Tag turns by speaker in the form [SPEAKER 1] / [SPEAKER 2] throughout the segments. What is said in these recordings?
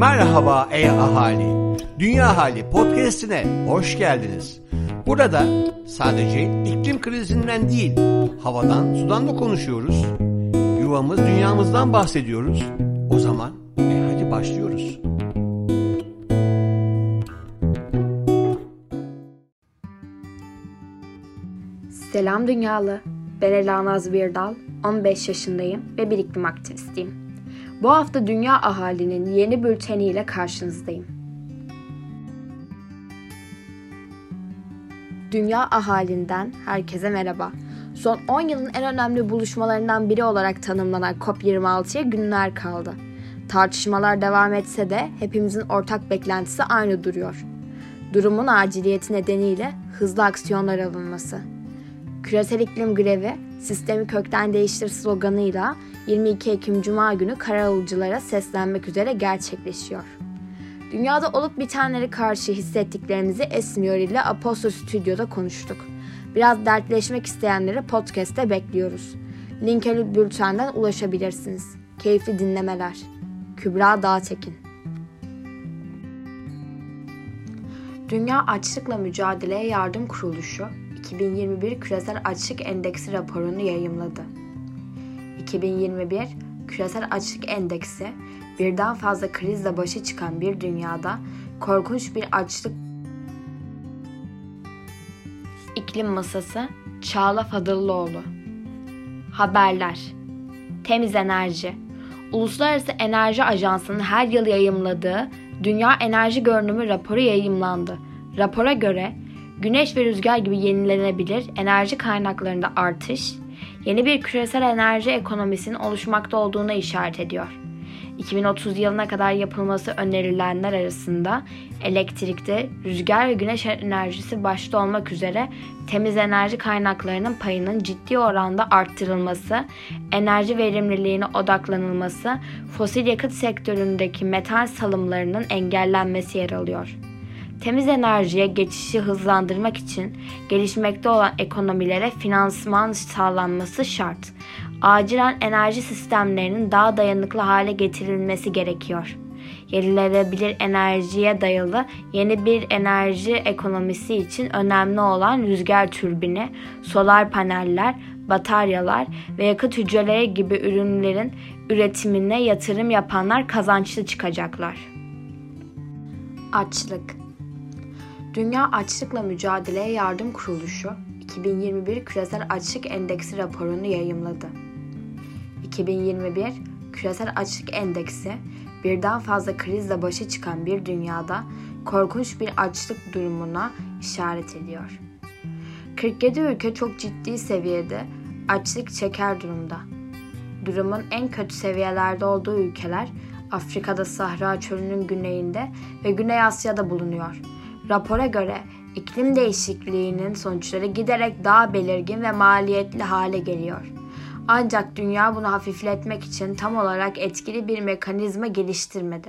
[SPEAKER 1] Merhaba ey ahali. Dünya Hali podcast'ine hoş geldiniz. Burada sadece iklim krizinden değil, havadan, sudan da konuşuyoruz. Yuvamız, dünyamızdan bahsediyoruz. O zaman e hadi başlıyoruz.
[SPEAKER 2] Selam dünyalı. Ben Ela Naz Birdal, 15 yaşındayım ve bir iklim aktivistiyim. Bu hafta dünya ahalinin yeni bülteniyle karşınızdayım. Dünya ahalinden herkese merhaba. Son 10 yılın en önemli buluşmalarından biri olarak tanımlanan COP26'ya günler kaldı. Tartışmalar devam etse de hepimizin ortak beklentisi aynı duruyor. Durumun aciliyeti nedeniyle hızlı aksiyonlar alınması. Küresel iklim grevi sistemi kökten değiştir sloganıyla 22 Ekim Cuma günü karalıcılara seslenmek üzere gerçekleşiyor. Dünyada olup bitenleri karşı hissettiklerimizi Esmiyor ile Aposto Stüdyo'da konuştuk. Biraz dertleşmek isteyenleri podcast'te bekliyoruz. Linke bültenden ulaşabilirsiniz. Keyifli dinlemeler. Kübra Dağtekin Dünya Açlıkla Mücadeleye Yardım Kuruluşu 2021 Küresel Açlık Endeksi raporunu yayımladı. 2021 Küresel Açlık Endeksi birden fazla krizle başa çıkan bir dünyada korkunç bir açlık İklim Masası Çağla Fadıllıoğlu Haberler Temiz Enerji Uluslararası Enerji Ajansı'nın her yıl yayımladığı Dünya Enerji Görünümü raporu yayımlandı. Rapora göre güneş ve rüzgar gibi yenilenebilir enerji kaynaklarında artış, yeni bir küresel enerji ekonomisinin oluşmakta olduğuna işaret ediyor. 2030 yılına kadar yapılması önerilenler arasında elektrikte rüzgar ve güneş enerjisi başta olmak üzere temiz enerji kaynaklarının payının ciddi oranda arttırılması, enerji verimliliğine odaklanılması, fosil yakıt sektöründeki metal salımlarının engellenmesi yer alıyor. Temiz enerjiye geçişi hızlandırmak için gelişmekte olan ekonomilere finansman sağlanması şart. Acilen enerji sistemlerinin daha dayanıklı hale getirilmesi gerekiyor. Yenilenebilir enerjiye dayalı yeni bir enerji ekonomisi için önemli olan rüzgar türbini, solar paneller, bataryalar ve yakıt hücreleri gibi ürünlerin üretimine yatırım yapanlar kazançlı çıkacaklar. Açlık Dünya Açlıkla Mücadeleye Yardım Kuruluşu 2021 Küresel Açlık Endeksi raporunu yayımladı. 2021 Küresel Açlık Endeksi birden fazla krizle başa çıkan bir dünyada korkunç bir açlık durumuna işaret ediyor. 47 ülke çok ciddi seviyede açlık çeker durumda. Durumun en kötü seviyelerde olduğu ülkeler Afrika'da Sahra Çölü'nün güneyinde ve Güney Asya'da bulunuyor. Rapora göre iklim değişikliğinin sonuçları giderek daha belirgin ve maliyetli hale geliyor. Ancak dünya bunu hafifletmek için tam olarak etkili bir mekanizma geliştirmedi.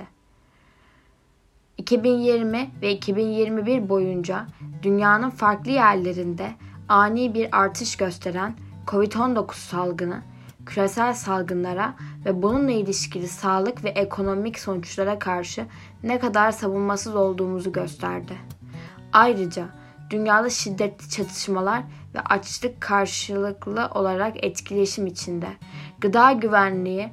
[SPEAKER 2] 2020 ve 2021 boyunca dünyanın farklı yerlerinde ani bir artış gösteren COVID-19 salgını küresel salgınlara ve bununla ilişkili sağlık ve ekonomik sonuçlara karşı ne kadar savunmasız olduğumuzu gösterdi. Ayrıca dünyada şiddetli çatışmalar ve açlık karşılıklı olarak etkileşim içinde. Gıda güvenliği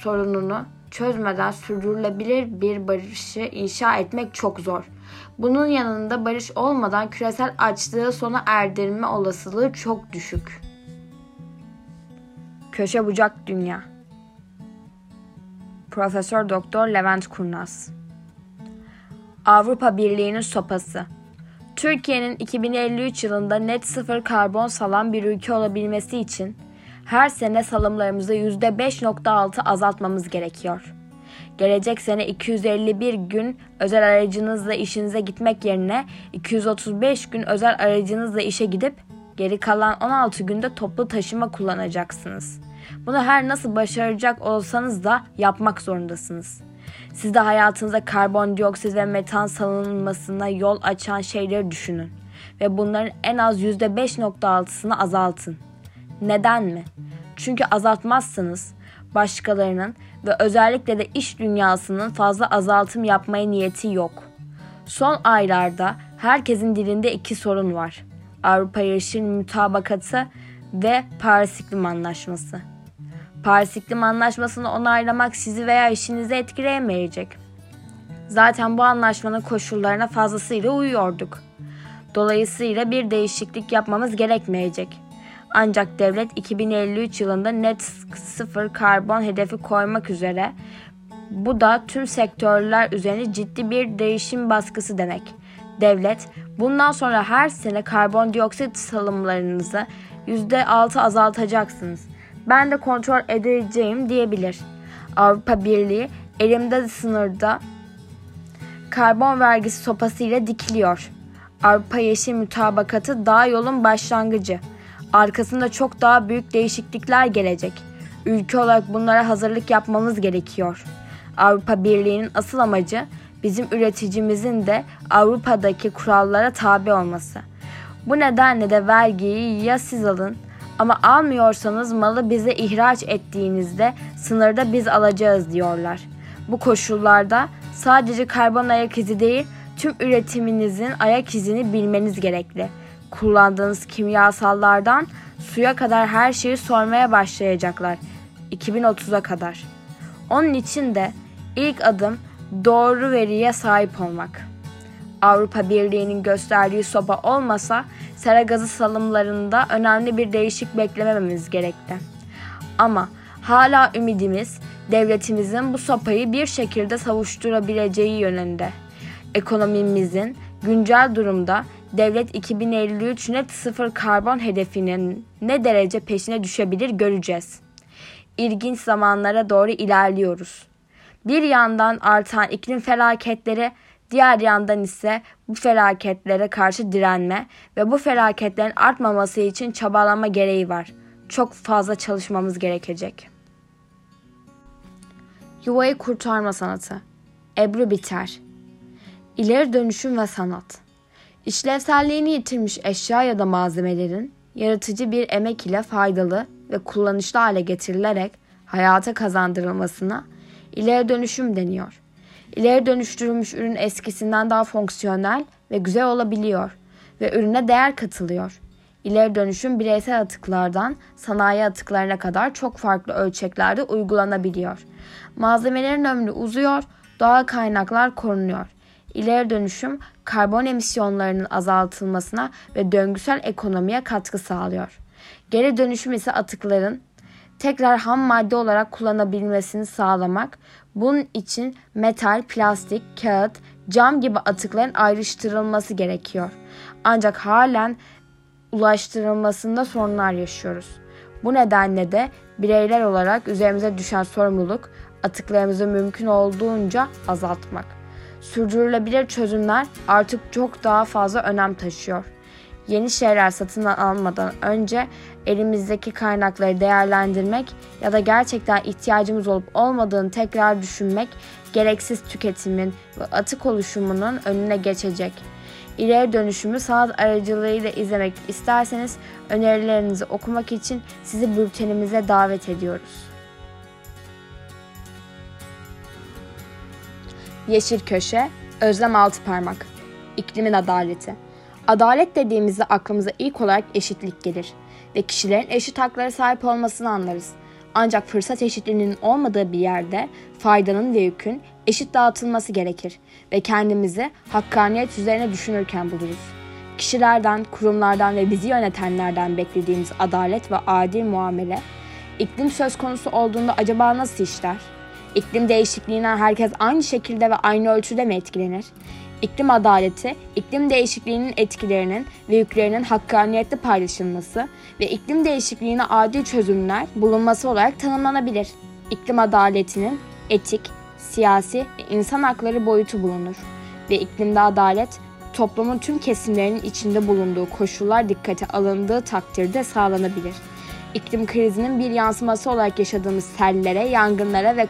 [SPEAKER 2] sorununu çözmeden sürdürülebilir bir barışı inşa etmek çok zor. Bunun yanında barış olmadan küresel açlığı sona erdirme olasılığı çok düşük. Köşe bucak dünya. Profesör Doktor Levent Kurnaz. Avrupa Birliği'nin sopası. Türkiye'nin 2053 yılında net sıfır karbon salan bir ülke olabilmesi için her sene salımlarımızı %5.6 azaltmamız gerekiyor. Gelecek sene 251 gün özel aracınızla işinize gitmek yerine 235 gün özel aracınızla işe gidip geri kalan 16 günde toplu taşıma kullanacaksınız. Bunu her nasıl başaracak olsanız da yapmak zorundasınız. Siz de hayatınıza karbondioksit ve metan salınmasına yol açan şeyleri düşünün ve bunların en az %5.6'sını azaltın. Neden mi? Çünkü azaltmazsanız başkalarının ve özellikle de iş dünyasının fazla azaltım yapmaya niyeti yok. Son aylarda herkesin dilinde iki sorun var. Avrupa Yeşil Mütabakatı ve Paris İklim Anlaşması. Paris İklim Anlaşması'nı onaylamak sizi veya işinizi etkileyemeyecek. Zaten bu anlaşmanın koşullarına fazlasıyla uyuyorduk. Dolayısıyla bir değişiklik yapmamız gerekmeyecek. Ancak devlet 2053 yılında net sıfır karbon hedefi koymak üzere. Bu da tüm sektörler üzerine ciddi bir değişim baskısı demek. Devlet bundan sonra her sene karbondioksit salımlarınızı %6 azaltacaksınız. Ben de kontrol edeceğim diyebilir. Avrupa Birliği elimde sınırda karbon vergisi sopasıyla dikiliyor. Avrupa Yeşil Mütabakatı daha yolun başlangıcı. Arkasında çok daha büyük değişiklikler gelecek. Ülke olarak bunlara hazırlık yapmamız gerekiyor. Avrupa Birliği'nin asıl amacı bizim üreticimizin de Avrupa'daki kurallara tabi olması. Bu nedenle de vergiyi ya siz alın ama almıyorsanız malı bize ihraç ettiğinizde sınırda biz alacağız diyorlar. Bu koşullarda sadece karbon ayak izi değil tüm üretiminizin ayak izini bilmeniz gerekli. Kullandığınız kimyasallardan suya kadar her şeyi sormaya başlayacaklar 2030'a kadar. Onun için de ilk adım doğru veriye sahip olmak. Avrupa Birliği'nin gösterdiği sopa olmasa sera gazı salımlarında önemli bir değişik beklemememiz gerekti. Ama hala ümidimiz devletimizin bu sopayı bir şekilde savuşturabileceği yönünde. Ekonomimizin güncel durumda devlet 2053 net sıfır karbon hedefinin ne derece peşine düşebilir göreceğiz. İlginç zamanlara doğru ilerliyoruz. Bir yandan artan iklim felaketleri, diğer yandan ise bu felaketlere karşı direnme ve bu felaketlerin artmaması için çabalama gereği var. Çok fazla çalışmamız gerekecek. Yuvayı kurtarma sanatı. Ebru Biter. İleri dönüşüm ve sanat. İşlevselliğini yitirmiş eşya ya da malzemelerin yaratıcı bir emek ile faydalı ve kullanışlı hale getirilerek hayata kazandırılmasına ileri dönüşüm deniyor. İleri dönüştürülmüş ürün eskisinden daha fonksiyonel ve güzel olabiliyor ve ürüne değer katılıyor. İleri dönüşüm bireysel atıklardan sanayi atıklarına kadar çok farklı ölçeklerde uygulanabiliyor. Malzemelerin ömrü uzuyor, doğal kaynaklar korunuyor. İleri dönüşüm karbon emisyonlarının azaltılmasına ve döngüsel ekonomiye katkı sağlıyor. Geri dönüşüm ise atıkların tekrar ham madde olarak kullanabilmesini sağlamak. Bunun için metal, plastik, kağıt, cam gibi atıkların ayrıştırılması gerekiyor. Ancak halen ulaştırılmasında sorunlar yaşıyoruz. Bu nedenle de bireyler olarak üzerimize düşen sorumluluk atıklarımızı mümkün olduğunca azaltmak. Sürdürülebilir çözümler artık çok daha fazla önem taşıyor. Yeni şeyler satın almadan önce elimizdeki kaynakları değerlendirmek ya da gerçekten ihtiyacımız olup olmadığını tekrar düşünmek gereksiz tüketimin ve atık oluşumunun önüne geçecek. İleri dönüşümü sanat aracılığıyla izlemek isterseniz önerilerinizi okumak için sizi bültenimize davet ediyoruz. Yeşil Köşe, Özlem Altıparmak, İklimin Adaleti. Adalet dediğimizde aklımıza ilk olarak eşitlik gelir ve kişilerin eşit haklara sahip olmasını anlarız. Ancak fırsat eşitliğinin olmadığı bir yerde faydanın ve yükün eşit dağıtılması gerekir ve kendimizi hakkaniyet üzerine düşünürken buluruz. Kişilerden, kurumlardan ve bizi yönetenlerden beklediğimiz adalet ve adil muamele, iklim söz konusu olduğunda acaba nasıl işler? İklim değişikliğinden herkes aynı şekilde ve aynı ölçüde mi etkilenir? İklim adaleti, iklim değişikliğinin etkilerinin ve yüklerinin hakkaniyetli paylaşılması ve iklim değişikliğine adil çözümler bulunması olarak tanımlanabilir. İklim adaletinin etik, siyasi ve insan hakları boyutu bulunur ve iklimde adalet toplumun tüm kesimlerinin içinde bulunduğu koşullar dikkate alındığı takdirde sağlanabilir. İklim krizinin bir yansıması olarak yaşadığımız sellere, yangınlara ve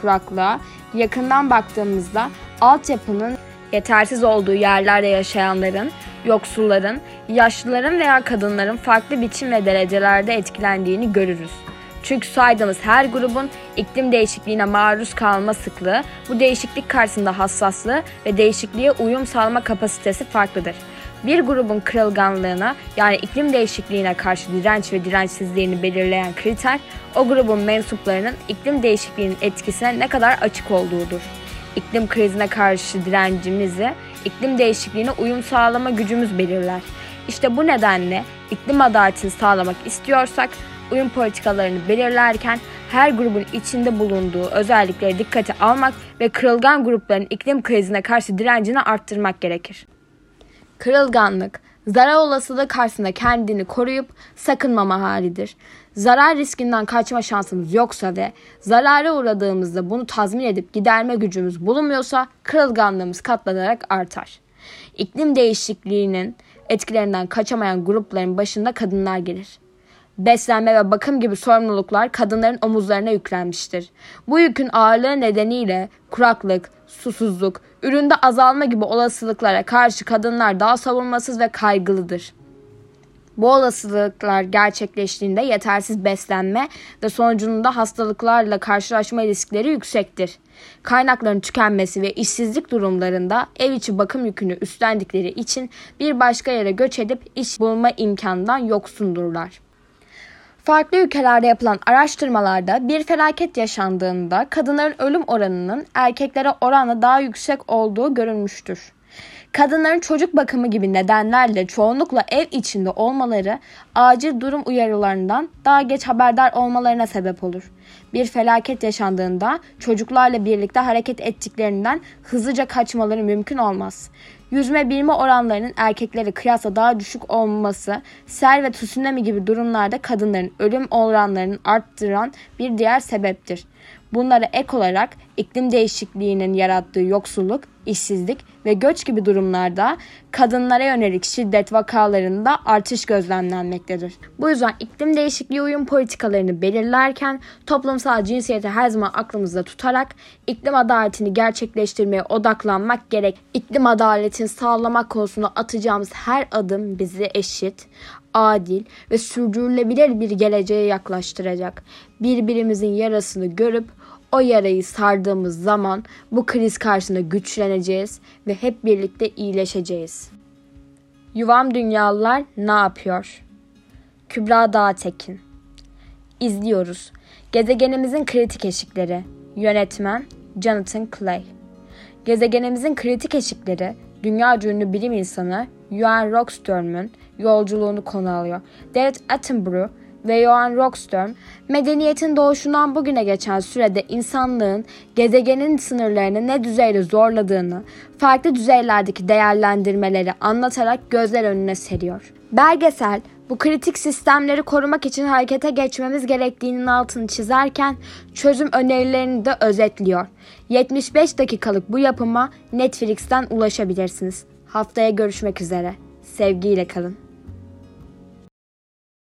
[SPEAKER 2] kuraklığa yakından baktığımızda altyapının yetersiz olduğu yerlerde yaşayanların, yoksulların, yaşlıların veya kadınların farklı biçim ve derecelerde etkilendiğini görürüz. Çünkü saydığımız her grubun iklim değişikliğine maruz kalma sıklığı, bu değişiklik karşısında hassaslığı ve değişikliğe uyum sağlama kapasitesi farklıdır. Bir grubun kırılganlığına yani iklim değişikliğine karşı direnç ve dirençsizliğini belirleyen kriter, o grubun mensuplarının iklim değişikliğinin etkisine ne kadar açık olduğudur. İklim krizine karşı direncimizi, iklim değişikliğine uyum sağlama gücümüz belirler. İşte bu nedenle iklim adaletini sağlamak istiyorsak uyum politikalarını belirlerken her grubun içinde bulunduğu özellikleri dikkate almak ve kırılgan grupların iklim krizine karşı direncini arttırmak gerekir. Kırılganlık, zarar olasılığı karşısında kendini koruyup sakınmama halidir. Zarar riskinden kaçma şansımız yoksa ve zarara uğradığımızda bunu tazmin edip giderme gücümüz bulunmuyorsa kırılganlığımız katlanarak artar. İklim değişikliğinin etkilerinden kaçamayan grupların başında kadınlar gelir beslenme ve bakım gibi sorumluluklar kadınların omuzlarına yüklenmiştir. Bu yükün ağırlığı nedeniyle kuraklık, susuzluk, üründe azalma gibi olasılıklara karşı kadınlar daha savunmasız ve kaygılıdır. Bu olasılıklar gerçekleştiğinde yetersiz beslenme ve sonucunda hastalıklarla karşılaşma riskleri yüksektir. Kaynakların tükenmesi ve işsizlik durumlarında ev içi bakım yükünü üstlendikleri için bir başka yere göç edip iş bulma imkanından yoksundurlar. Farklı ülkelerde yapılan araştırmalarda bir felaket yaşandığında kadınların ölüm oranının erkeklere oranla daha yüksek olduğu görülmüştür. Kadınların çocuk bakımı gibi nedenlerle çoğunlukla ev içinde olmaları acil durum uyarılarından daha geç haberdar olmalarına sebep olur. Bir felaket yaşandığında çocuklarla birlikte hareket ettiklerinden hızlıca kaçmaları mümkün olmaz. Yüzme bilme oranlarının erkeklere kıyasla daha düşük olması, sel ve tsunami gibi durumlarda kadınların ölüm oranlarını arttıran bir diğer sebeptir. Bunlara ek olarak iklim değişikliğinin yarattığı yoksulluk, işsizlik ve göç gibi durumlarda kadınlara yönelik şiddet vakalarında artış gözlemlenmektedir. Bu yüzden iklim değişikliği uyum politikalarını belirlerken toplumsal cinsiyeti her zaman aklımızda tutarak iklim adaletini gerçekleştirmeye odaklanmak gerek. İklim adaletini sağlamak konusunda atacağımız her adım bizi eşit, adil ve sürdürülebilir bir geleceğe yaklaştıracak. Birbirimizin yarasını görüp o yarayı sardığımız zaman bu kriz karşısında güçleneceğiz ve hep birlikte iyileşeceğiz. Yuvam Dünyalılar ne yapıyor? Kübra Dağtekin İzliyoruz. Gezegenimizin kritik eşikleri. Yönetmen Jonathan Clay. Gezegenimizin kritik eşikleri dünya ünlü bilim insanı Yuan Rockström'ün yolculuğunu konu alıyor. David Attenborough ve Johan Rockström, medeniyetin doğuşundan bugüne geçen sürede insanlığın gezegenin sınırlarını ne düzeyde zorladığını, farklı düzeylerdeki değerlendirmeleri anlatarak gözler önüne seriyor. Belgesel, bu kritik sistemleri korumak için harekete geçmemiz gerektiğinin altını çizerken çözüm önerilerini de özetliyor. 75 dakikalık bu yapıma Netflix'ten ulaşabilirsiniz. Haftaya görüşmek üzere. Sevgiyle kalın.